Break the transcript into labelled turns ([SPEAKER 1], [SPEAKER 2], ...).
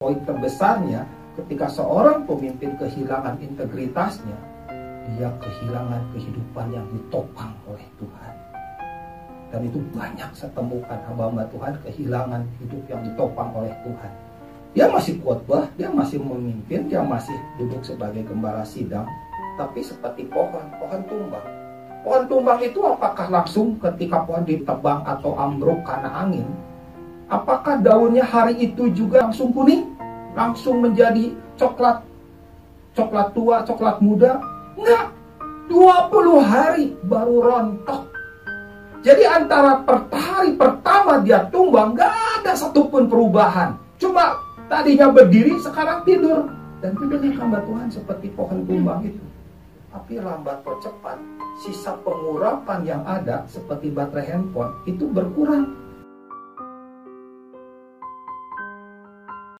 [SPEAKER 1] Poin terbesarnya, ketika seorang pemimpin kehilangan integritasnya, dia kehilangan kehidupan yang ditopang oleh Tuhan. Dan itu banyak saya temukan hamba-hamba Tuhan kehilangan hidup yang ditopang oleh Tuhan. Dia masih khotbah, dia masih memimpin, dia masih duduk sebagai gembala sidang, tapi seperti pohon, pohon tumbang. Pohon tumbang itu apakah langsung ketika pohon ditebang atau ambruk karena angin? Apakah daunnya hari itu juga langsung kuning? Langsung menjadi coklat coklat tua, coklat muda? Enggak. 20 hari baru rontok. Jadi antara per hari pertama dia tumbang, gak ada satupun perubahan. Cuma tadinya berdiri, sekarang tidur. Dan tidurnya hamba Tuhan seperti pohon tumbang itu. Tapi lambat atau cepat, sisa pengurapan yang ada seperti baterai handphone itu berkurang